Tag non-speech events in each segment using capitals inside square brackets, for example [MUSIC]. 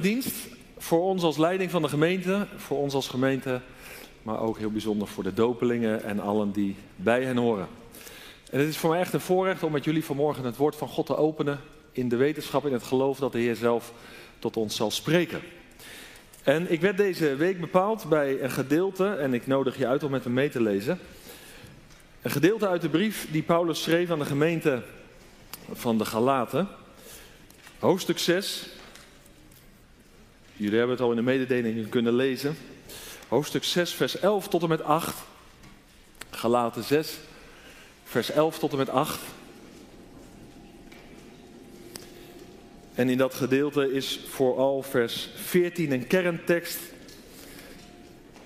Dienst voor ons als leiding van de gemeente, voor ons als gemeente, maar ook heel bijzonder voor de dopelingen en allen die bij hen horen. En het is voor mij echt een voorrecht om met jullie vanmorgen het woord van God te openen in de wetenschap, in het geloof dat de Heer zelf tot ons zal spreken. En ik werd deze week bepaald bij een gedeelte, en ik nodig je uit om met me mee te lezen. Een gedeelte uit de brief die Paulus schreef aan de gemeente van de Galaten. Hoofdstuk 6. Jullie hebben het al in de mededelingen kunnen lezen. Hoofdstuk 6, vers 11 tot en met 8. Galaten 6, vers 11 tot en met 8. En in dat gedeelte is vooral vers 14 een kerntekst.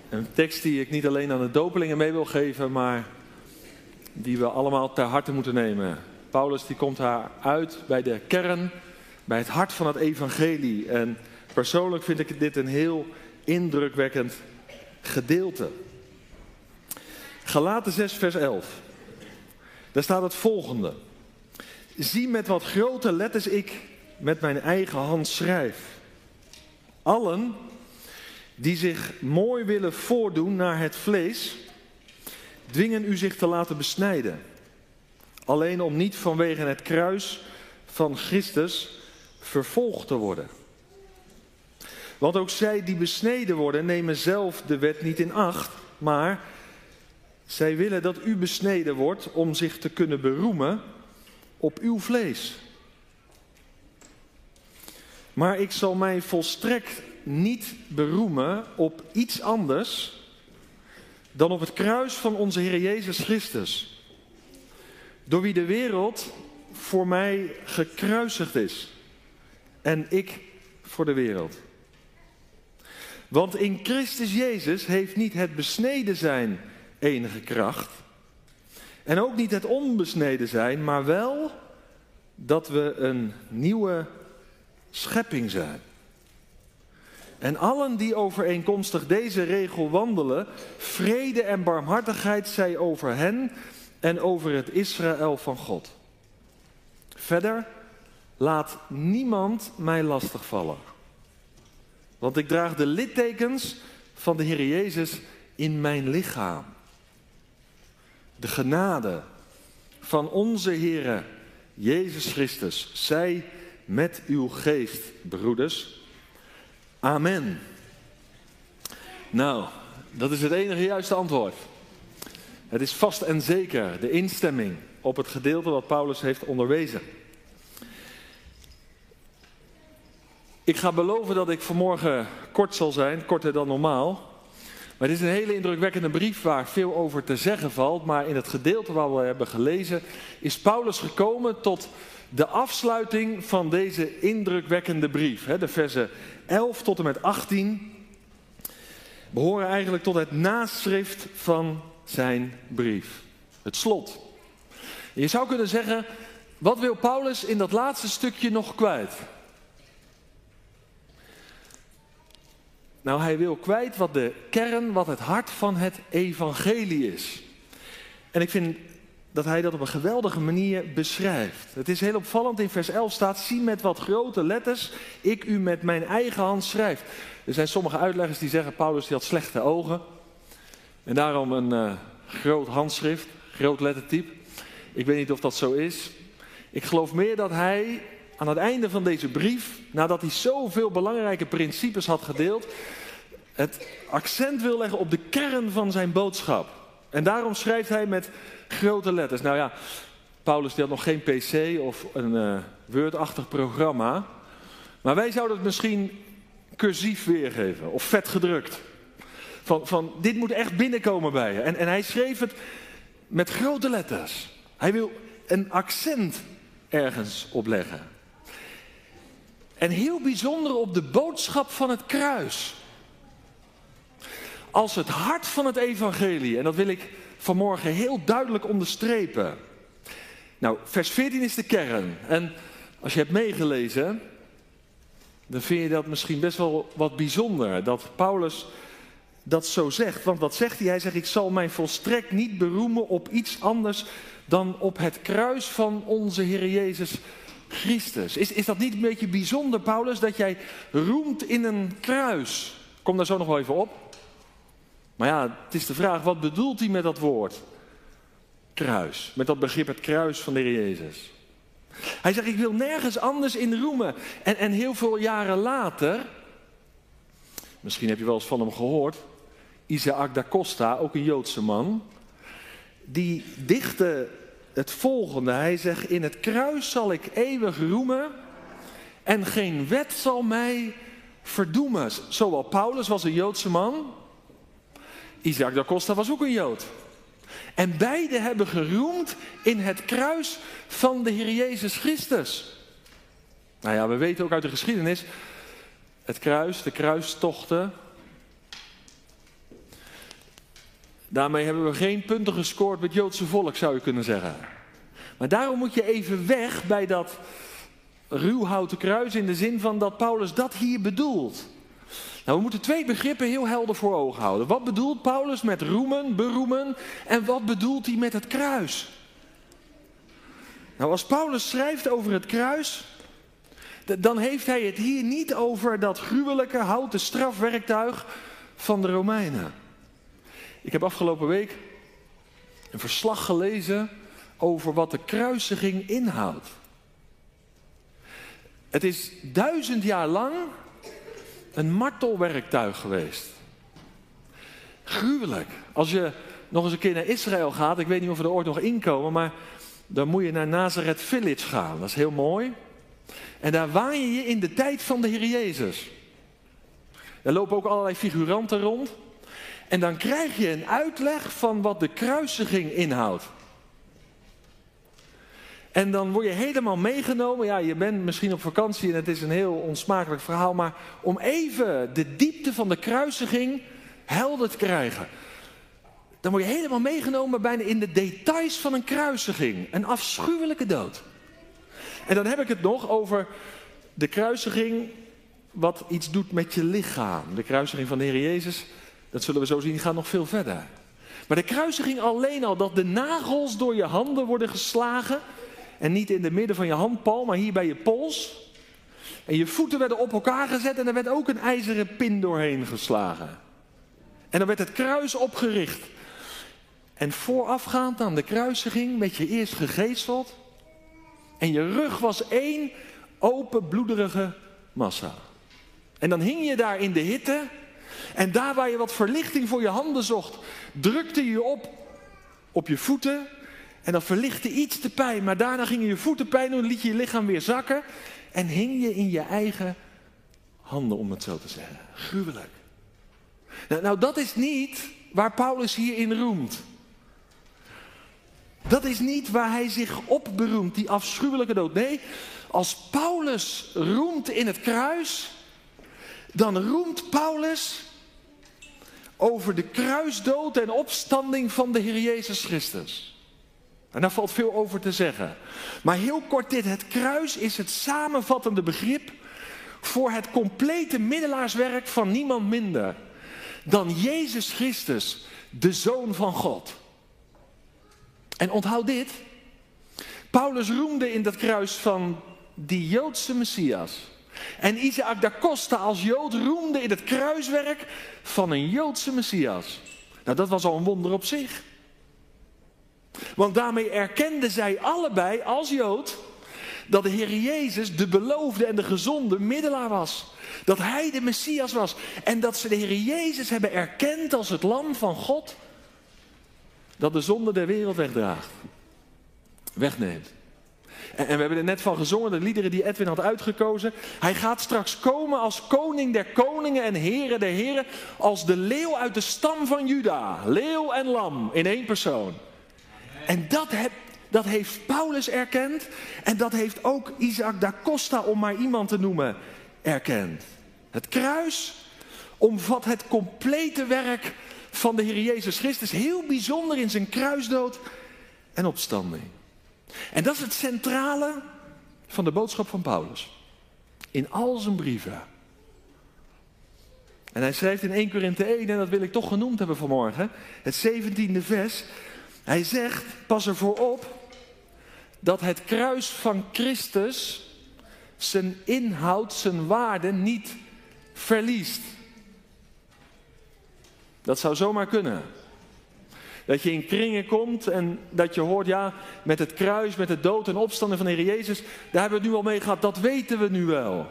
Een tekst die ik niet alleen aan de dopelingen mee wil geven, maar die we allemaal ter harte moeten nemen. Paulus die komt daar uit bij de kern, bij het hart van het evangelie. En persoonlijk vind ik dit een heel indrukwekkend gedeelte. Galaten 6, vers 11. Daar staat het volgende. Zie met wat grote letters ik met mijn eigen hand schrijf. Allen die zich mooi willen voordoen naar het vlees, dwingen u zich te laten besnijden. Alleen om niet vanwege het kruis van Christus vervolgd te worden. Want ook zij die besneden worden, nemen zelf de wet niet in acht, maar zij willen dat u besneden wordt om zich te kunnen beroemen op uw vlees. Maar ik zal mij volstrekt niet beroemen op iets anders dan op het kruis van onze Heer Jezus Christus. Door wie de wereld voor mij gekruisigd is. En ik voor de wereld. Want in Christus Jezus heeft niet het besneden zijn enige kracht. En ook niet het onbesneden zijn, maar wel dat we een nieuwe schepping zijn. En allen die overeenkomstig deze regel wandelen, vrede en barmhartigheid zij over hen en over het Israël van God. Verder, laat niemand mij lastigvallen. Want ik draag de littekens van de Heer Jezus in mijn lichaam. De genade van onze Heer Jezus Christus, zij met uw geest, broeders. Amen. Nou, dat is het enige juiste antwoord. Het is vast en zeker de instemming op het gedeelte wat Paulus heeft onderwezen. Ik ga beloven dat ik vanmorgen kort zal zijn, korter dan normaal. Maar het is een hele indrukwekkende brief waar veel over te zeggen valt. Maar in het gedeelte waar we hebben gelezen is Paulus gekomen tot de afsluiting van deze indrukwekkende brief. De versen 11 tot en met 18 behoren eigenlijk tot het naschrift van zijn brief. Het slot. Je zou kunnen zeggen, wat wil Paulus in dat laatste stukje nog kwijt? Nou, hij wil kwijt wat de kern, wat het hart van het evangelie is. En ik vind dat hij dat op een geweldige manier beschrijft. Het is heel opvallend, in vers 11 staat, zie met wat grote letters ik u met mijn eigen hand schrijf. Er zijn sommige uitleggers die zeggen, Paulus die had slechte ogen. En daarom een uh, groot handschrift, groot lettertype. Ik weet niet of dat zo is. Ik geloof meer dat hij aan het einde van deze brief, nadat hij zoveel belangrijke principes had gedeeld, het accent wil leggen op de kern van zijn boodschap. En daarom schrijft hij met grote letters. Nou ja, Paulus die had nog geen PC of een uh, Word-achtig programma. Maar wij zouden het misschien cursief weergeven of vet gedrukt. Van, van dit moet echt binnenkomen bij je. En, en hij schreef het met grote letters. Hij wil een accent ergens opleggen. En heel bijzonder op de boodschap van het kruis. Als het hart van het evangelie. En dat wil ik vanmorgen heel duidelijk onderstrepen. Nou, vers 14 is de kern. En als je hebt meegelezen, dan vind je dat misschien best wel wat bijzonder. Dat Paulus dat zo zegt. Want wat zegt hij? Hij zegt, ik zal mij volstrekt niet beroemen op iets anders dan op het kruis van onze Heer Jezus Christus. Is, is dat niet een beetje bijzonder, Paulus, dat jij roemt in een kruis? Kom daar zo nog wel even op. Maar ja, het is de vraag, wat bedoelt hij met dat woord? Kruis. Met dat begrip het kruis van de Heer Jezus. Hij zegt, ik wil nergens anders in roemen. En, en heel veel jaren later, misschien heb je wel eens van hem gehoord, Isaac da Costa, ook een Joodse man, die dichtte het volgende. Hij zegt, in het kruis zal ik eeuwig roemen en geen wet zal mij verdoemen. Zowel Paulus was een Joodse man, Isaac da Costa was ook een Jood. En beide hebben geroemd in het kruis van de Heer Jezus Christus. Nou ja, we weten ook uit de geschiedenis, het kruis, de kruistochten. Daarmee hebben we geen punten gescoord met Joodse volk, zou je kunnen zeggen. Maar daarom moet je even weg bij dat ruwhouten kruis in de zin van dat Paulus dat hier bedoelt. Nou, we moeten twee begrippen heel helder voor ogen houden. Wat bedoelt Paulus met roemen, beroemen en wat bedoelt hij met het kruis? Nou, als Paulus schrijft over het kruis, dan heeft hij het hier niet over dat gruwelijke houten strafwerktuig van de Romeinen. Ik heb afgelopen week een verslag gelezen over wat de kruisiging inhoudt. Het is duizend jaar lang een martelwerktuig geweest. Gruwelijk. Als je nog eens een keer naar Israël gaat, ik weet niet of we er ooit nog inkomen, maar dan moet je naar Nazareth Village gaan. Dat is heel mooi. En daar waan je je in de tijd van de Heer Jezus. Er lopen ook allerlei figuranten rond. En dan krijg je een uitleg van wat de kruisiging inhoudt. En dan word je helemaal meegenomen. Ja, je bent misschien op vakantie en het is een heel onsmakelijk verhaal. Maar om even de diepte van de kruisiging helder te krijgen. Dan word je helemaal meegenomen bijna in de details van een kruisiging. Een afschuwelijke dood. En dan heb ik het nog over de kruisiging wat iets doet met je lichaam. De kruisiging van de Heer Jezus, dat zullen we zo zien, gaat nog veel verder. Maar de kruisiging alleen al, dat de nagels door je handen worden geslagen en niet in het midden van je handpalm, maar hier bij je pols. En je voeten werden op elkaar gezet en er werd ook een ijzeren pin doorheen geslagen. En dan werd het kruis opgericht. En voorafgaand aan de kruisiging werd je eerst gegeesteld. En je rug was één open bloederige massa. En dan hing je daar in de hitte. En daar waar je wat verlichting voor je handen zocht, drukte je op op je voeten. En dan verlichtte iets de pijn, maar daarna ging je je voeten pijn doen, liet je je lichaam weer zakken en hing je in je eigen handen, om het zo te zeggen. Gruwelijk. Nou, nou dat is niet waar Paulus hierin roemt. Dat is niet waar hij zich op beroemt, die afschuwelijke dood. Nee, als Paulus roemt in het kruis, dan roemt Paulus over de kruisdood en opstanding van de Heer Jezus Christus. En daar valt veel over te zeggen. Maar heel kort dit, het kruis is het samenvattende begrip voor het complete middelaarswerk van niemand minder dan Jezus Christus, de Zoon van God. En onthoud dit, Paulus roemde in dat kruis van die Joodse Messias. En Isaac da Costa als Jood roemde in het kruiswerk van een Joodse Messias. Nou, dat was al een wonder op zich. Want daarmee erkenden zij allebei als Jood dat de Heer Jezus de beloofde en de gezonde middelaar was. Dat Hij de Messias was. En dat ze de Heer Jezus hebben erkend als het lam van God dat de zonde der wereld wegdraagt. Wegneemt. En, we hebben er net van gezongen, de liederen die Edwin had uitgekozen. Hij gaat straks komen als koning der koningen en heren der heren. Als de leeuw uit de stam van Juda. Leeuw en lam in één persoon. En dat, dat heeft Paulus erkend. En dat heeft ook Isaac da Costa, om maar iemand te noemen, erkend. Het kruis omvat het complete werk van de Heer Jezus Christus. Heel bijzonder in zijn kruisdood en opstanding. En dat is het centrale van de boodschap van Paulus. In al zijn brieven. En hij schrijft in 1 Korinthe 1, en dat wil ik toch genoemd hebben vanmorgen, het 17e vers. Hij zegt, pas ervoor op dat het kruis van Christus zijn inhoud, zijn waarde niet verliest. Dat zou zomaar kunnen. Dat je in kringen komt en dat je hoort, ja, met het kruis, met de dood en opstanden van de Heer Jezus, daar hebben we het nu al mee gehad, dat weten we nu wel.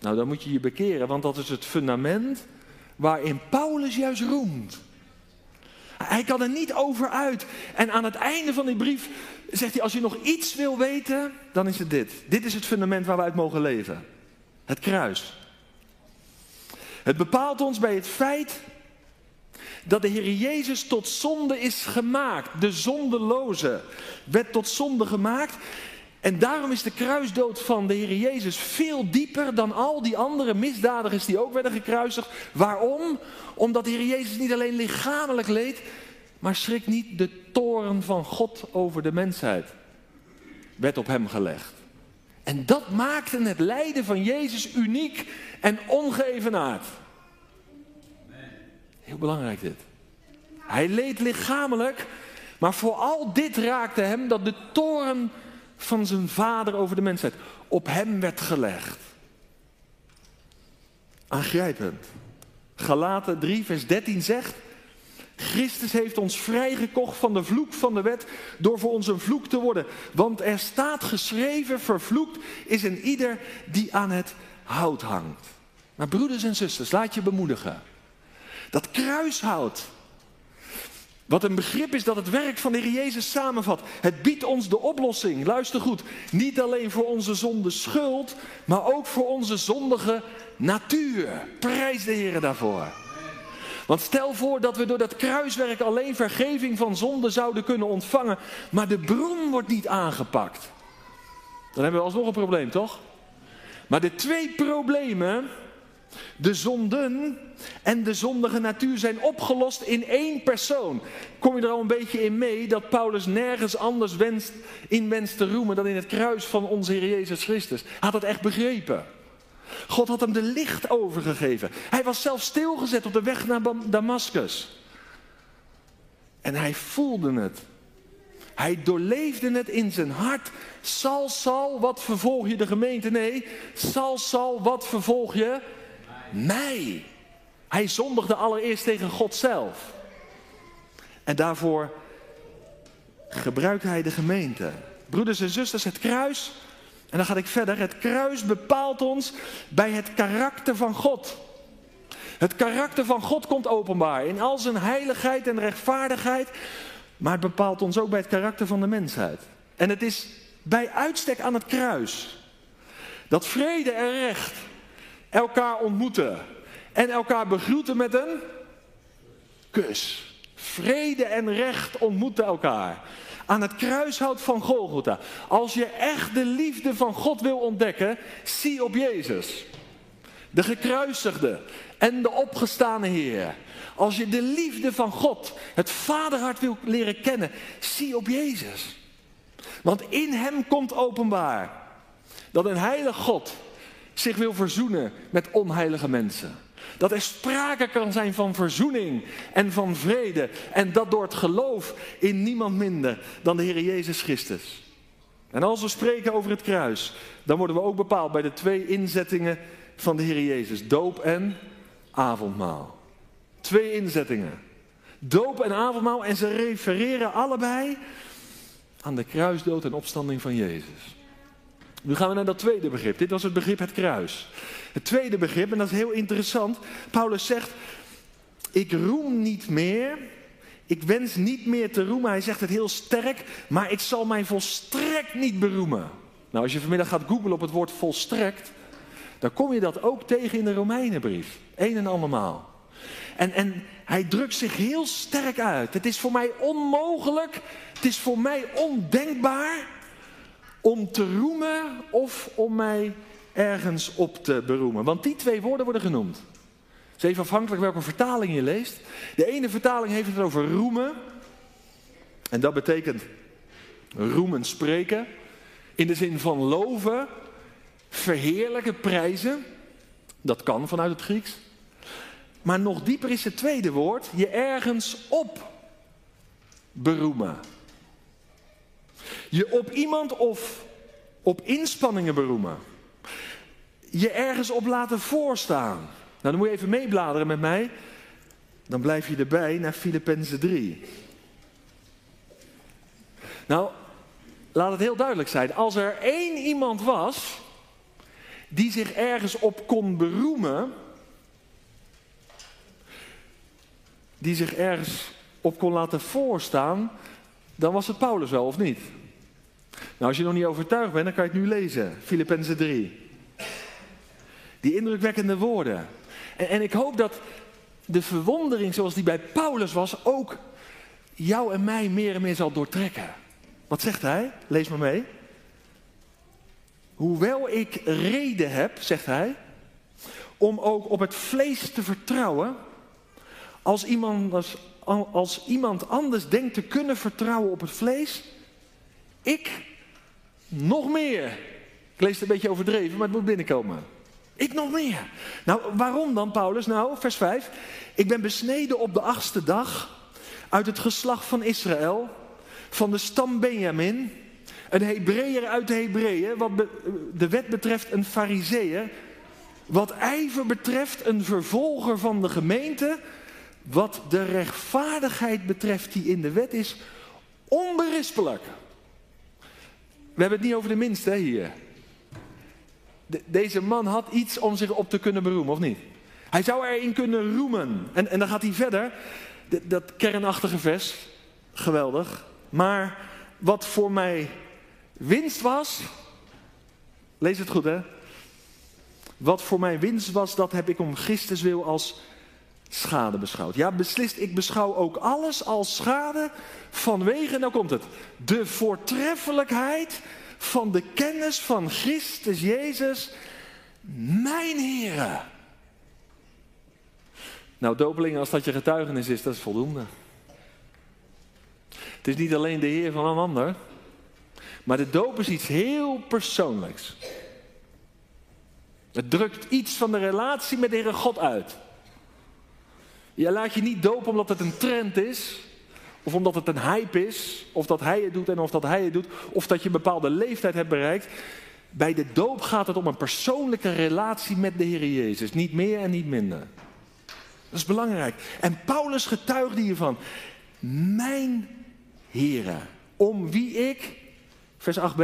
Nou, dan moet je je bekeren, want dat is het fundament waarin Paulus juist roemt. Hij kan er niet over uit. En aan het einde van die brief zegt hij, als je nog iets wil weten, dan is het dit. Dit is het fundament waar we uit mogen leven. Het kruis. Het bepaalt ons bij het feit dat de Heer Jezus tot zonde is gemaakt. De zondeloze werd tot zonde gemaakt. En daarom is de kruisdood van de Heer Jezus veel dieper dan al die andere misdadigers die ook werden gekruisigd. Waarom? Omdat de Heer Jezus niet alleen lichamelijk leed, maar schrik niet, de toren van God over de mensheid werd op hem gelegd. En dat maakte het lijden van Jezus uniek en ongeëvenaard. Heel belangrijk dit. Hij leed lichamelijk, maar vooral dit raakte hem dat de toren van zijn vader over de mensheid op hem werd gelegd. Aangrijpend. Galaten 3, vers 13 zegt: Christus heeft ons vrijgekocht van de vloek van de wet door voor ons een vloek te worden. Want er staat geschreven, vervloekt is een ieder die aan het hout hangt. Maar broeders en zusters, laat je bemoedigen. Dat kruishout, wat een begrip is dat het werk van de Heer Jezus samenvat. Het biedt ons de oplossing, luister goed, niet alleen voor onze zonde schuld, maar ook voor onze zondige natuur. Prijs de Heer daarvoor. Want stel voor dat we door dat kruiswerk alleen vergeving van zonde zouden kunnen ontvangen, maar de bron wordt niet aangepakt. Dan hebben we alsnog een probleem, toch? Maar de twee problemen de zonden en de zondige natuur zijn opgelost in één persoon. Kom je er al een beetje in mee dat Paulus nergens anders wenst, in wenst te roemen dan in het kruis van onze Heer Jezus Christus? Had het echt begrepen. God had hem de licht overgegeven. Hij was zelf stilgezet op de weg naar Damascus. En hij voelde het. Hij doorleefde het in zijn hart. Sal, Sal, wat vervolg je de gemeente? Nee, Sal, Sal, wat vervolg je? Mij. Hij zondigde allereerst tegen God zelf. En daarvoor gebruikt hij de gemeente. Broeders en zusters, het kruis, en dan ga ik verder, het kruis bepaalt ons bij het karakter van God. Het karakter van God komt openbaar in al zijn heiligheid en rechtvaardigheid, maar het bepaalt ons ook bij het karakter van de mensheid. En het is bij uitstek aan het kruis dat vrede en recht elkaar ontmoeten en elkaar begroeten met een kus. Vrede en recht ontmoeten elkaar. Aan het kruishout van Golgotha. Als je echt de liefde van God wil ontdekken, zie op Jezus. De gekruisigde en de opgestane Heer. Als je de liefde van God, het vaderhart wil leren kennen, zie op Jezus. Want in Hem komt openbaar dat een heilig God zich wil verzoenen met onheilige mensen. Dat er sprake kan zijn van verzoening en van vrede. En dat door het geloof in niemand minder dan de Heer Jezus Christus. En als we spreken over het kruis, dan worden we ook bepaald bij de twee inzettingen van de Heer Jezus: doop en avondmaal. Twee inzettingen. Doop en avondmaal en ze refereren allebei aan de kruisdood en opstanding van Jezus. Nu gaan we naar dat tweede begrip. Dit was het begrip het kruis. Het tweede begrip, en dat is heel interessant. Paulus zegt, ik roem niet meer. Ik wens niet meer te roemen. Hij zegt het heel sterk, maar ik zal mij volstrekt niet beroemen. Nou, als je vanmiddag gaat googlen op het woord volstrekt, dan kom je dat ook tegen in de Romeinenbrief. Een en andermaal. En, en hij drukt zich heel sterk uit. Het is voor mij onmogelijk, het is voor mij ondenkbaar om te roemen of om mij ergens op te beroemen. Want die twee woorden worden genoemd. Het is even afhankelijk welke vertaling je leest. De ene vertaling heeft het over roemen. En dat betekent roemen, spreken. In de zin van loven, verheerlijken, prijzen. Dat kan vanuit het Grieks. Maar nog dieper is het tweede woord, je ergens op beroemen. Je op iemand of op inspanningen beroemen. Je ergens op laten voorstaan. Nou, dan moet je even meebladeren met mij. Dan blijf je erbij naar Filippenzen 3. Nou, laat het heel duidelijk zijn. Als er één iemand was die zich ergens op kon beroemen, die zich ergens op kon laten voorstaan, dan was het Paulus wel, of niet? Nou, als je nog niet overtuigd bent, dan kan je het nu lezen. Filippenzen 3. Die indrukwekkende woorden. En, en ik hoop dat de verwondering zoals die bij Paulus was, ook jou en mij meer en meer zal doortrekken. Wat zegt hij? Lees maar mee. Hoewel ik reden heb, zegt hij, om ook op het vlees te vertrouwen, als iemand, als, als iemand anders denkt te kunnen vertrouwen op het vlees, ik nog meer. Ik lees het een beetje overdreven, maar het moet binnenkomen. Ik nog meer. Nou, waarom dan, Paulus? Nou, vers 5. Ik ben besneden op de achtste dag uit het geslacht van Israël, van de stam Benjamin, een Hebreeër uit de Hebreeën, wat de wet betreft een Fariseeër, wat ijver betreft een vervolger van de gemeente, wat de rechtvaardigheid betreft die in de wet is, onberispelijk. We hebben het niet over de minste hier. deze man had iets om zich op te kunnen beroemen, of niet? Hij zou erin kunnen roemen. En, en dan gaat hij verder. dat kernachtige vers, geweldig. Maar wat voor mij winst was, lees het goed hè. Wat voor mij winst was, dat heb ik om Christus wil als schade beschouwd. Ja, beslist, ik beschouw ook alles als schade vanwege, nou komt het, de voortreffelijkheid van de kennis van Christus Jezus, mijn Heere. Nou, dopelingen, als dat je getuigenis is, dat is voldoende. Het is niet alleen de Heer van een ander, maar de doop is iets heel persoonlijks. Het drukt iets van de relatie met de Heere God uit. Je laat je niet dopen omdat het een trend is, of omdat het een hype is, of dat hij het doet en of dat hij het doet, of dat je een bepaalde leeftijd hebt bereikt. Bij de doop gaat het om een persoonlijke relatie met de Heer Jezus, niet meer en niet minder. Dat is belangrijk. En Paulus getuigde hiervan. Mijn Here, om wie ik, vers 8b,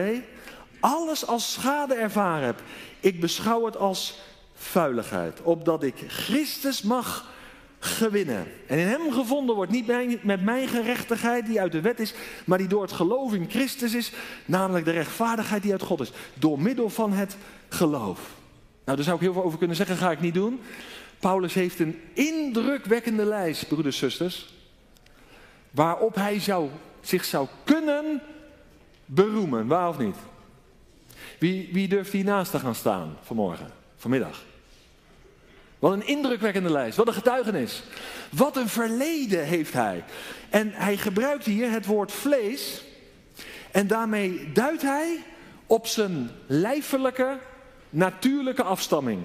alles als schade ervaren heb. Ik beschouw het als vuiligheid, opdat ik Christus mag gewinnen. En in hem gevonden wordt, niet met mijn gerechtigheid die uit de wet is, maar die door het geloof in Christus is, namelijk de rechtvaardigheid die uit God is, door middel van het geloof. Nou, daar zou ik heel veel over kunnen zeggen, ga ik niet doen. Paulus heeft een indrukwekkende lijst, broeders zusters, waarop hij zou, zich zou kunnen beroemen, waar of niet? Wie, wie durft hier naast te gaan staan vanmorgen, vanmiddag? Wat een indrukwekkende lijst, wat een getuigenis. Wat een verleden heeft hij. En hij gebruikt hier het woord vlees. En daarmee duidt hij op zijn lijfelijke, natuurlijke afstamming.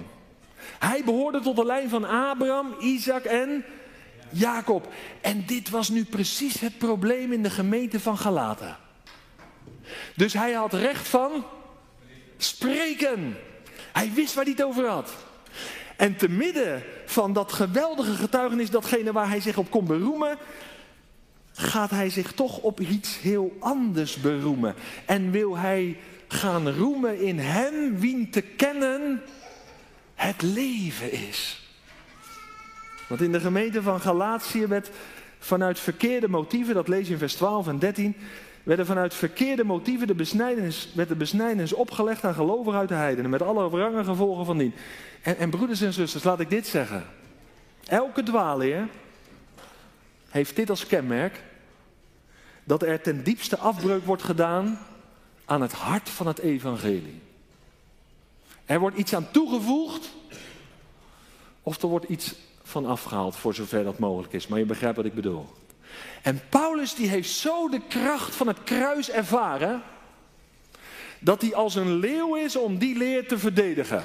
Hij behoorde tot de lijn van Abraham, Isaac en Jacob. En dit was nu precies het probleem in de gemeente van Galata. Dus hij had recht van spreken. Hij wist waar hij het over had. En te midden van dat geweldige getuigenis, datgene waar hij zich op kon beroemen, gaat hij zich toch op iets heel anders beroemen. En wil hij gaan roemen in hem, wien te kennen het leven is. Want in de gemeente van Galatië werd vanuit verkeerde motieven, dat lees je in vers 12 en 13, werden vanuit verkeerde motieven de besnijdenis, werd de besnijdenis opgelegd aan gelovigen uit de heidenen, met alle wrange gevolgen van dien. En, en broeders en zusters, laat ik dit zeggen. Elke dwaalleer heeft dit als kenmerk, dat er ten diepste afbreuk wordt gedaan aan het hart van het evangelie. Er wordt iets aan toegevoegd, of er wordt iets van afgehaald, voor zover dat mogelijk is. Maar je begrijpt wat ik bedoel. En Paulus die heeft zo de kracht van het kruis ervaren, dat hij als een leeuw is om die leer te verdedigen.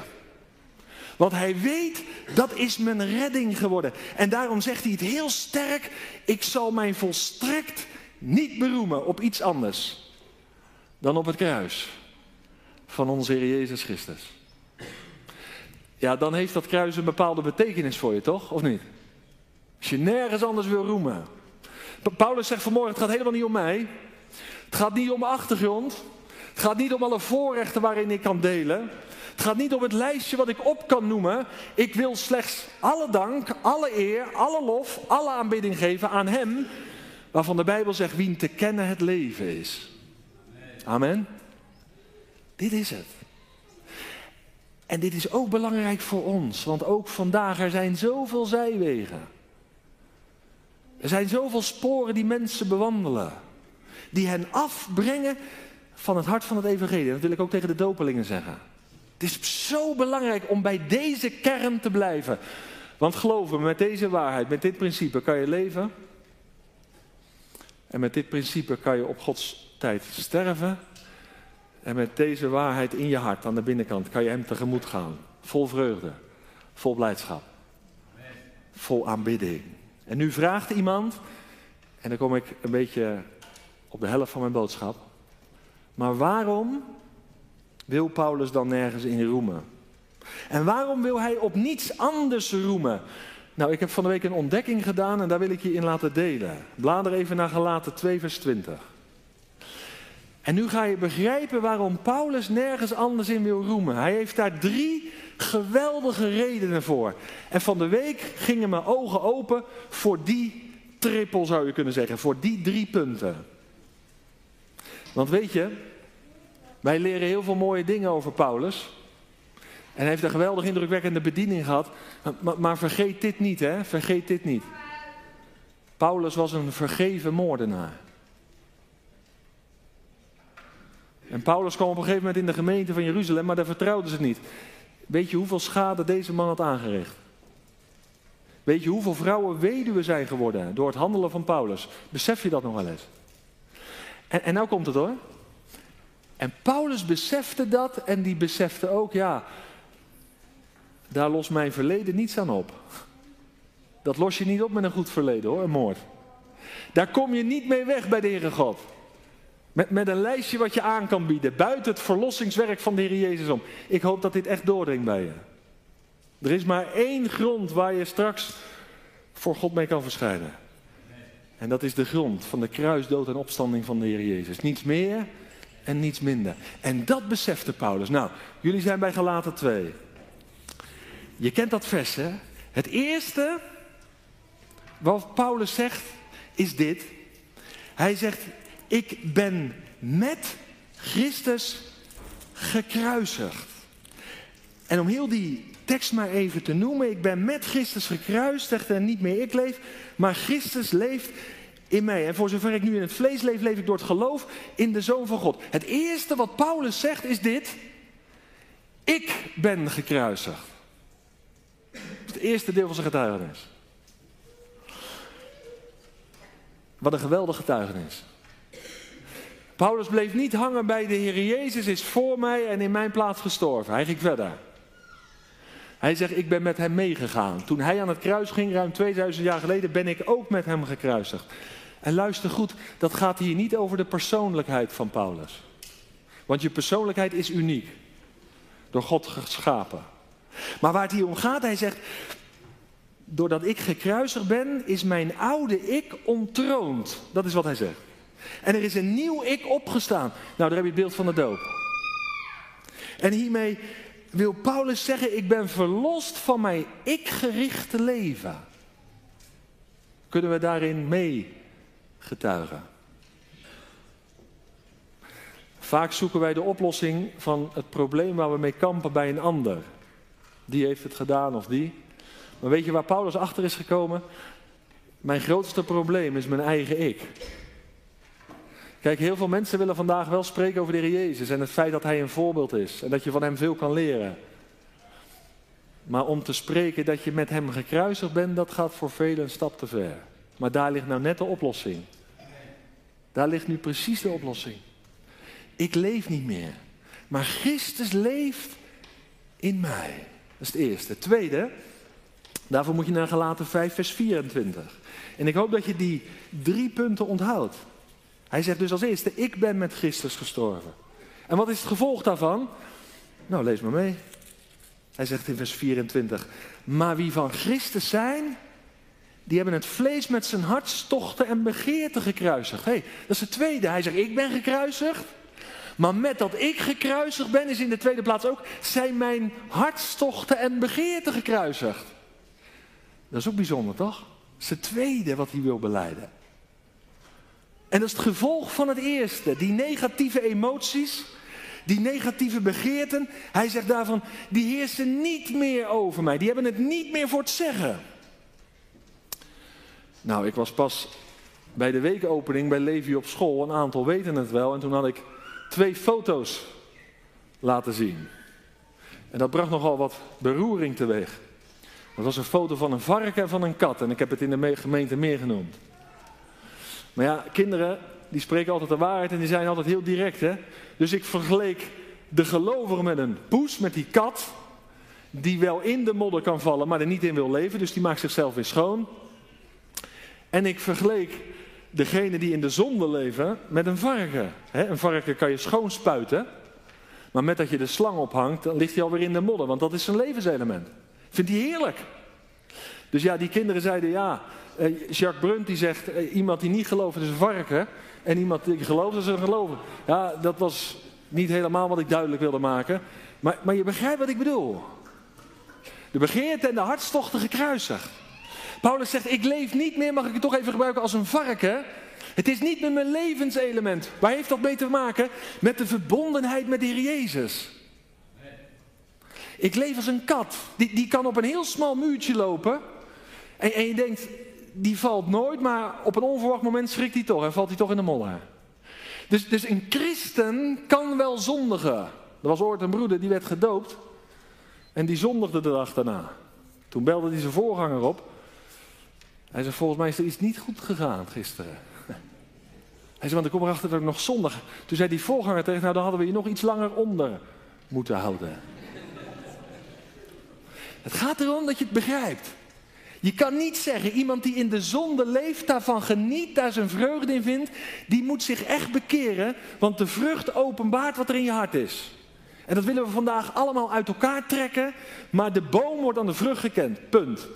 Want hij weet, dat is mijn redding geworden. En daarom zegt hij het heel sterk, ik zal mij volstrekt niet beroemen op iets anders dan op het kruis. van onze Heer Jezus Christus. Ja, dan heeft dat kruis een bepaalde betekenis voor je, toch? Of niet? Als je nergens anders wil roemen. Paulus zegt vanmorgen, het gaat helemaal niet om mij. Het gaat niet om mijn achtergrond. Het gaat niet om alle voorrechten waarin ik kan delen. Het gaat niet om het lijstje wat ik op kan noemen. Ik wil slechts alle dank, alle eer, alle lof, alle aanbidding geven aan Hem. Waarvan de Bijbel zegt, wie te kennen het leven is. Amen. Dit is het. En dit is ook belangrijk voor ons, want ook vandaag er zijn zoveel zijwegen. Er zijn zoveel sporen die mensen bewandelen, die hen afbrengen van het hart van het evangelie. Dat wil ik ook tegen de dopelingen zeggen. Het is zo belangrijk om bij deze kern te blijven. Want geloof me, met deze waarheid, met dit principe kan je leven. En met dit principe kan je op Gods tijd sterven. En met deze waarheid in je hart aan de binnenkant kan je Hem tegemoet gaan. Vol vreugde, vol blijdschap, vol aanbidding. En nu vraagt iemand, en dan kom ik een beetje op de helft van mijn boodschap. Maar waarom wil Paulus dan nergens in roemen? En waarom wil hij op niets anders roemen? Nou, ik heb van de week een ontdekking gedaan en daar wil ik je in laten delen. Blader even naar Galaten 2, vers 20. En nu ga je begrijpen waarom Paulus nergens anders in wil roemen. Hij heeft daar drie geweldige redenen voor. En van de week gingen mijn ogen open voor die trippel, zou je kunnen zeggen. Voor die drie punten. Want weet je, wij leren heel veel mooie dingen over Paulus. En hij heeft een geweldig indrukwekkende bediening gehad. Maar, maar, vergeet dit niet, hè? Vergeet dit niet. Paulus was een vergeven moordenaar. En Paulus kwam op een gegeven moment in de gemeente van Jeruzalem, maar daar vertrouwden ze niet. Weet je hoeveel schade deze man had aangericht? Weet je hoeveel vrouwen weduwe zijn geworden door het handelen van Paulus? Besef je dat nog wel eens? En, en nou komt het hoor. En Paulus besefte dat en die besefte ook, ja, daar lost mijn verleden niets aan op. Dat los je niet op met een goed verleden hoor, een moord. Daar kom je niet mee weg bij de Heere God. Met, met een lijstje wat je aan kan bieden, buiten het verlossingswerk van de Heer Jezus om. Ik hoop dat dit echt doordringt bij je. Er is maar één grond waar je straks voor God mee kan verschijnen. En dat is de grond van de kruisdood en opstanding van de Heer Jezus. Niets meer en niets minder. En dat besefte Paulus. Nou, jullie zijn bij Galaten 2. Je kent dat vers, hè? Het eerste wat Paulus zegt is dit. Hij zegt, ik ben met Christus gekruisigd. En om heel die tekst maar even te noemen. Ik ben met Christus gekruisigd en niet meer ik leef, maar Christus leeft in mij. En voor zover ik nu in het vlees leef, leef ik door het geloof in de Zoon van God. Het eerste wat Paulus zegt is dit. Ik ben gekruisigd. Dat is het eerste deel van zijn getuigenis. Wat een geweldige getuigenis. Paulus bleef niet hangen bij de Heer Jezus is voor mij en in mijn plaats gestorven. Hij ging verder. Hij zegt, ik ben met hem meegegaan. Toen hij aan het kruis ging, ruim 2000 jaar geleden, ben ik ook met hem gekruisigd. En luister goed, dat gaat hier niet over de persoonlijkheid van Paulus. Want je persoonlijkheid is uniek. Door God geschapen. Maar waar het hier om gaat, hij zegt, doordat ik gekruisigd ben, is mijn oude ik ontroond. Dat is wat hij zegt. En er is een nieuw ik opgestaan. Nou, daar heb je het beeld van de doop. En hiermee wil Paulus zeggen, ik ben verlost van mijn ik-gerichte leven. Kunnen we daarin mee getuigen? Vaak zoeken wij de oplossing van het probleem waar we mee kampen bij een ander. Die heeft het gedaan of die. Maar weet je waar Paulus achter is gekomen? Mijn grootste probleem is mijn eigen ik. Kijk, heel veel mensen willen vandaag wel spreken over de Heer Jezus en het feit dat Hij een voorbeeld is en dat je van Hem veel kan leren. Maar om te spreken dat je met Hem gekruisigd bent, dat gaat voor velen een stap te ver. Maar daar ligt nou net de oplossing. Daar ligt nu precies de oplossing. Ik leef niet meer, maar Christus leeft in mij. Dat is het eerste. Het tweede, daarvoor moet je naar Galaten 5, vers 24. En ik hoop dat je die drie punten onthoudt. Hij zegt dus als eerste, ik ben met Christus gestorven. En wat is het gevolg daarvan? Nou, lees maar mee. Hij zegt in vers 24: Maar wie van Christus zijn, die hebben het vlees met zijn hartstochten en begeerten gekruisigd. hey, dat is het tweede. Hij zegt: Ik ben gekruisigd. Maar met dat ik gekruisigd ben, is in de tweede plaats ook, zijn mijn hartstochten en begeerten gekruisigd. Dat is ook bijzonder, toch? Dat is het tweede wat hij wil beleiden. En dat is het gevolg van het eerste. Die negatieve emoties, die negatieve begeerten. Hij zegt daarvan, die heersen niet meer over mij. Die hebben het niet meer voor het zeggen. Nou, ik was pas bij de weekopening bij Levi op school. Een aantal weten het wel. En toen had ik twee foto's laten zien. En dat bracht nogal wat beroering teweeg. Dat was een foto van een varken en van een kat. En ik heb het in de gemeente meer genoemd. Maar ja, kinderen, die spreken altijd de waarheid en die zijn altijd heel direct. Hè? Dus ik vergeleek de gelovigen met een poes, met die kat. Die wel in de modder kan vallen, maar er niet in wil leven. Dus die maakt zichzelf weer schoon. En ik vergeleek degene die in de zonde leven met een varken. Een varken kan je schoonspuiten. Maar met dat je de slang ophangt, dan ligt hij alweer in de modder. Want dat is zijn levenselement. Vindt hij heerlijk. Dus ja, die kinderen zeiden ja. Eh, Jacques Brunt die zegt, eh, iemand die niet gelooft is een varken. En iemand die gelooft is een geloven. Ja, dat was niet helemaal wat ik duidelijk wilde maken. Maar, maar je begrijpt wat ik bedoel. De begeerte en de hartstochten gekruisigd. Paulus zegt, ik leef niet meer, mag ik het toch even gebruiken, als een varken. Het is niet meer mijn levenselement. Waar heeft dat mee te maken? Met de verbondenheid met de Heer Jezus. Ik leef als een kat. Die, die kan op een heel smal muurtje lopen. En, en je denkt, die valt nooit, maar op een onverwacht moment schrikt hij toch en valt hij toch in de modder. Dus, dus een christen kan wel zondigen. Er was ooit een broeder die werd gedoopt en die zondigde de dag daarna. Toen belde hij zijn voorganger op. Hij zei, volgens mij is er iets niet goed gegaan gisteren. [LAUGHS] Hij zei, want ik kom erachter dat ik nog zondig. Toen zei die voorganger tegen, nou dan hadden we je nog iets langer onder moeten houden. [LAUGHS] Het gaat erom dat je het begrijpt. Je kan niet zeggen, iemand die in de zonde leeft, daarvan geniet, daar zijn vreugde in vindt, die moet zich echt bekeren, want de vrucht openbaart wat er in je hart is. En dat willen we vandaag allemaal uit elkaar trekken, maar de boom wordt aan de vrucht gekend. Punt.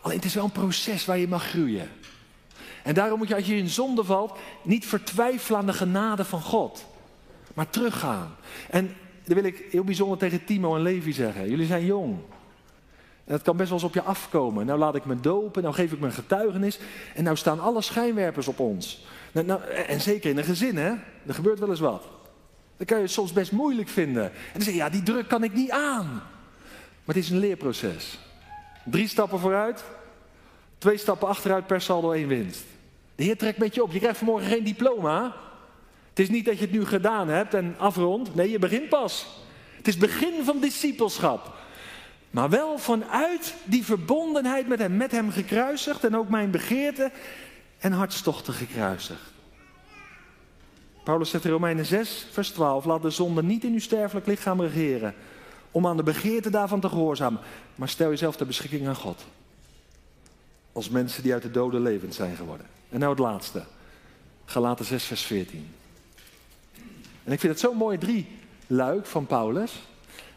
Alleen het is wel een proces waar je mag groeien. En daarom moet je als je in zonde valt, niet vertwijfelen aan de genade van God, maar teruggaan. En dat wil ik heel bijzonder tegen Timo en Levi zeggen. Jullie zijn jong. En dat kan best wel eens op je afkomen. Nou laat ik me dopen, nou geef ik mijn getuigenis. En nou staan alle schijnwerpers op ons. Nou, nou, en zeker in een gezin, hè? Er gebeurt wel eens wat. Dan kan je het soms best moeilijk vinden. En dan zeg je, ja, die druk kan ik niet aan. Maar het is een leerproces. Drie stappen vooruit, twee stappen achteruit per saldo één winst. De Heer trekt met je op. Je krijgt vanmorgen geen diploma. Het is niet dat je het nu gedaan hebt en afrondt. Nee, je begint pas. Het is begin van discipelschap. Maar wel vanuit die verbondenheid met hem, met hem gekruisigd en ook mijn begeerte en hartstochten gekruisigd. Paulus zegt in Romeinen 6, vers 12: Laat de zonde niet in uw sterfelijk lichaam regeren, om aan de begeerte daarvan te gehoorzamen. Maar stel jezelf ter beschikking aan God. Als mensen die uit de doden levend zijn geworden. En nou het laatste. Galaten 6, vers 14. En ik vind het zo'n mooi drie luik van Paulus.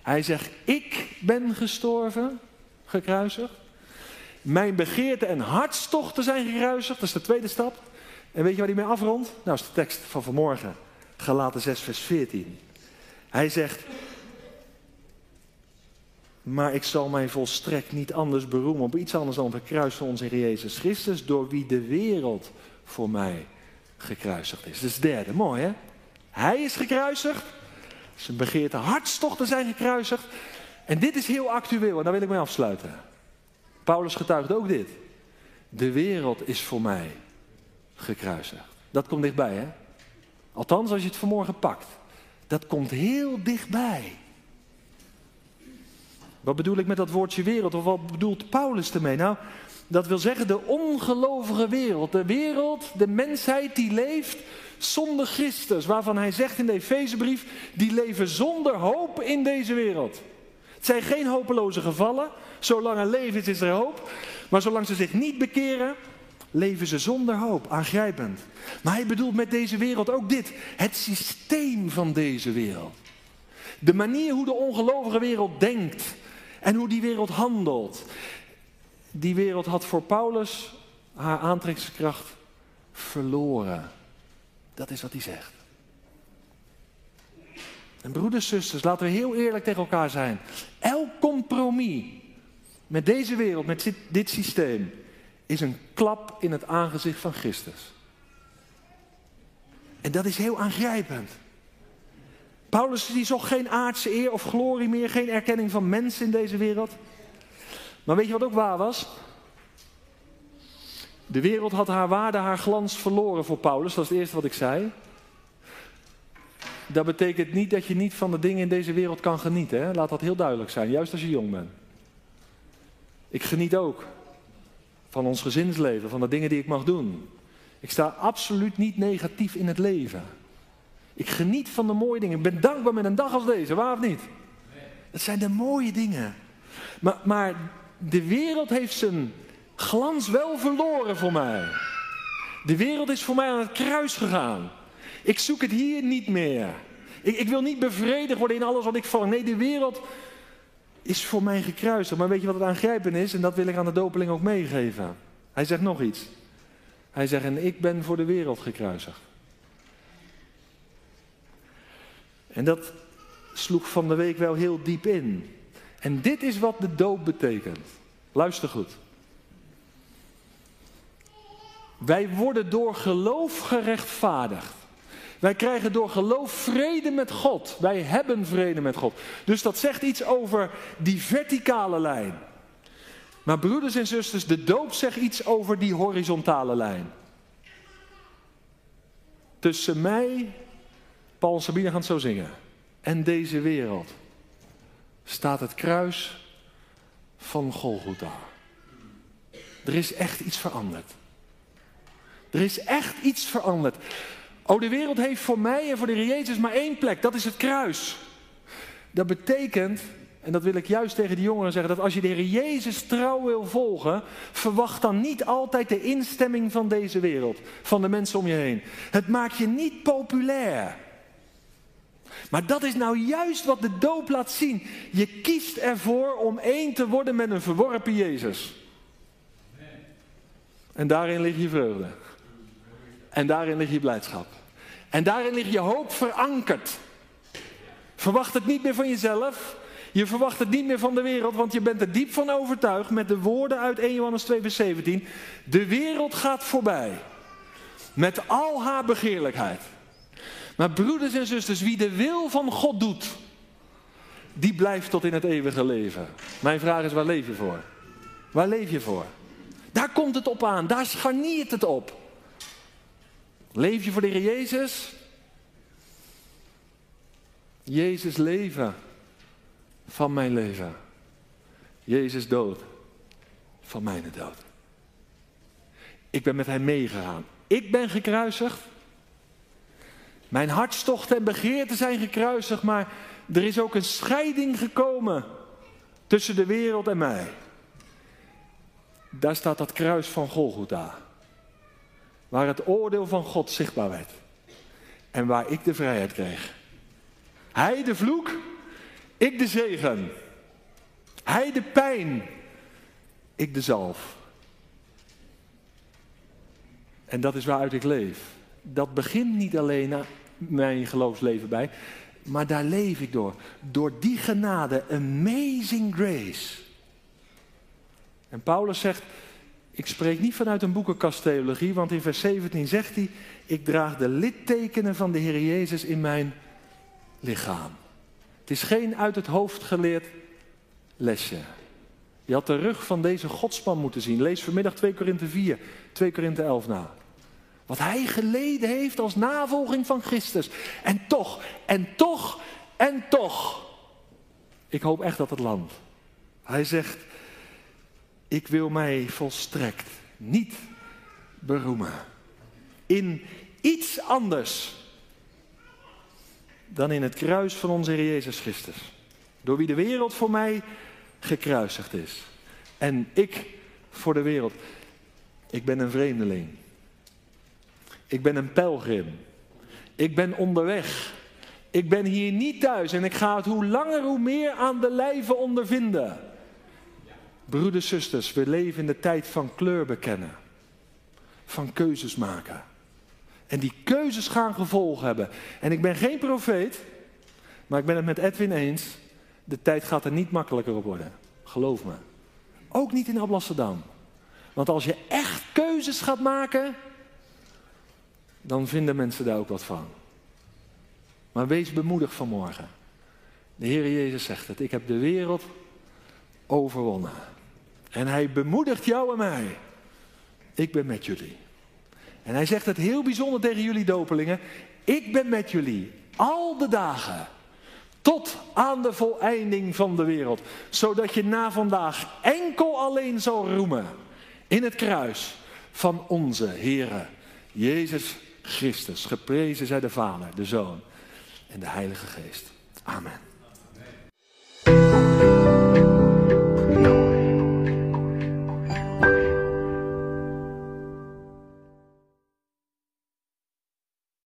Hij zegt, ik ben gestorven, gekruisigd. Mijn begeerten en hartstochten zijn gekruisigd. Dat is de tweede stap. En weet je waar hij mee afrondt? Nou, is de tekst van vanmorgen. Galaten 6, vers 14. Hij zegt, maar ik zal mij volstrekt niet anders beroemen op iets anders dan het kruis van onze Jezus Christus, door wie de wereld voor mij gekruisigd is. Dat is de derde, mooi hè? Hij is gekruisigd, zijn begeerte hartstochten zijn gekruisigd. En dit is heel actueel en daar wil ik mee afsluiten. Paulus getuigt ook dit. De wereld is voor mij gekruisigd. Dat komt dichtbij, hè? Althans, als je het vanmorgen pakt. Dat komt heel dichtbij. Wat bedoel ik met dat woordje wereld? Of wat bedoelt Paulus ermee? Nou, dat wil zeggen de ongelovige wereld. De wereld, de mensheid die leeft zonder Christus. Waarvan hij zegt in de Efezebrief, die leven zonder hoop in deze wereld. Het zijn geen hopeloze gevallen. Zolang er leven is, is er hoop. Maar zolang ze zich niet bekeren, leven ze zonder hoop, aangrijpend. Maar hij bedoelt met deze wereld ook dit: het systeem van deze wereld. De manier hoe de ongelovige wereld denkt en hoe die wereld handelt. Die wereld had voor Paulus haar aantrekkingskracht verloren. Dat is wat hij zegt. En broeders, zusters, laten we heel eerlijk tegen elkaar zijn. Elk compromis met deze wereld, met dit, systeem, is een klap in het aangezicht van Christus. En dat is heel aangrijpend. Paulus die zocht geen aardse eer of glorie meer, geen erkenning van mensen in deze wereld. Maar weet je wat ook waar was? De wereld had haar waarde, haar glans verloren voor Paulus. Dat is het eerste wat ik zei. Dat betekent niet dat je niet van de dingen in deze wereld kan genieten. Hè? Laat dat heel duidelijk zijn, juist als je jong bent. Ik geniet ook van ons gezinsleven, van de dingen die ik mag doen. Ik sta absoluut niet negatief in het leven. Ik geniet van de mooie dingen. Ik ben dankbaar met een dag als deze, waar of niet? Het zijn de mooie dingen. Maar, maar de wereld heeft zijn glans wel verloren voor mij. De wereld is voor mij aan het kruis gegaan. Ik zoek het hier niet meer. Ik, ik wil niet bevredigd worden in alles wat ik val. Nee, de wereld is voor mij gekruisigd. Maar weet je wat het aangrijpen is? En dat wil ik aan de dopeling ook meegeven. Hij zegt nog iets. Hij zegt, en ik ben voor de wereld gekruisigd. En dat sloeg van de week wel heel diep in. En dit is wat de doop betekent. Luister goed. Wij worden door geloof gerechtvaardigd. Wij krijgen door geloof vrede met God. Wij hebben vrede met God. Dus dat zegt iets over die verticale lijn. Maar broeders en zusters, de doop zegt iets over die horizontale lijn. Tussen mij, Paul en Sabine gaan het zo zingen, en deze wereld staat het kruis van Golgotha. Er is echt iets veranderd. Er is echt iets veranderd. Oh, de wereld heeft voor mij en voor de Heer Jezus maar één plek. Dat is het kruis. Dat betekent, en dat wil ik juist tegen de jongeren zeggen, dat als je de Heer Jezus trouw wil volgen, verwacht dan niet altijd de instemming van deze wereld, van de mensen om je heen. Het maakt je niet populair. Maar dat is nou juist wat de doop laat zien. Je kiest ervoor om één te worden met een verworpen Jezus. En daarin ligt je vreugde. En daarin ligt je blijdschap. En daarin ligt je hoop verankerd. Verwacht het niet meer van jezelf. Je verwacht het niet meer van de wereld, want je bent er diep van overtuigd met de woorden uit 1 Johannes 2, vers 17. De wereld gaat voorbij. Met al haar begeerlijkheid. Maar broeders en zusters, wie de wil van God doet, die blijft tot in het eeuwige leven. Mijn vraag is, waar leef je voor? Waar leef je voor? Daar komt het op aan, daar scharniert het op. Leef je voor de Heer Jezus? Jezus leven van mijn leven. Jezus dood van mijn dood. Ik ben met hem meegegaan. Ik ben gekruisigd. Mijn hartstochten en begeerten zijn gekruisigd, maar er is ook een scheiding gekomen tussen de wereld en mij. Daar staat dat kruis van Golgotha. Waar het oordeel van God zichtbaar werd. En waar ik de vrijheid kreeg. Hij de vloek, ik de zegen. Hij de pijn, ik de zalf. En dat is waaruit ik leef. Dat begint niet alleen mijn geloofsleven bij, maar daar leef ik door. Door die genade, amazing grace. En Paulus zegt, ik spreek niet vanuit een boekenkasttheologie, want in vers 17 zegt hij: Ik draag de littekenen van de Heer Jezus in mijn lichaam. Het is geen uit het hoofd geleerd lesje. Je had de rug van deze godsman moeten zien. Lees vanmiddag 2 Korinthe 4, 2 Korinthe 11 na. Wat hij geleden heeft als navolging van Christus. En toch, en toch, en toch. Ik hoop echt dat het landt. Hij zegt, ik wil mij volstrekt niet beroemen in iets anders dan in het kruis van onze Heer Jezus Christus. Door wie de wereld voor mij gekruisigd is. En ik voor de wereld. Ik ben een vreemdeling. Ik ben een pelgrim. Ik ben onderweg. Ik ben hier niet thuis en ik ga het hoe langer hoe meer aan de lijve ondervinden. Broeders, zusters, we leven in de tijd van kleur bekennen. Van keuzes maken. En die keuzes gaan gevolgen hebben. En ik ben geen profeet, maar ik ben het met Edwin eens. De tijd gaat er niet makkelijker op worden. Geloof me. Ook niet in Amsterdam. Want als je echt keuzes gaat maken, dan vinden mensen daar ook wat van. Maar wees bemoedigd vanmorgen. De Heer Jezus zegt het. Ik heb de wereld overwonnen. En hij bemoedigt jou en mij. Ik ben met jullie. En hij zegt het heel bijzonder tegen jullie dopelingen. Ik ben met jullie al de dagen. Tot aan de voleinding van de wereld. Zodat je na vandaag enkel alleen zal roemen. In het kruis van onze Heere Jezus Christus. Geprezen zij de Vader, de Zoon en de Heilige Geest. Amen.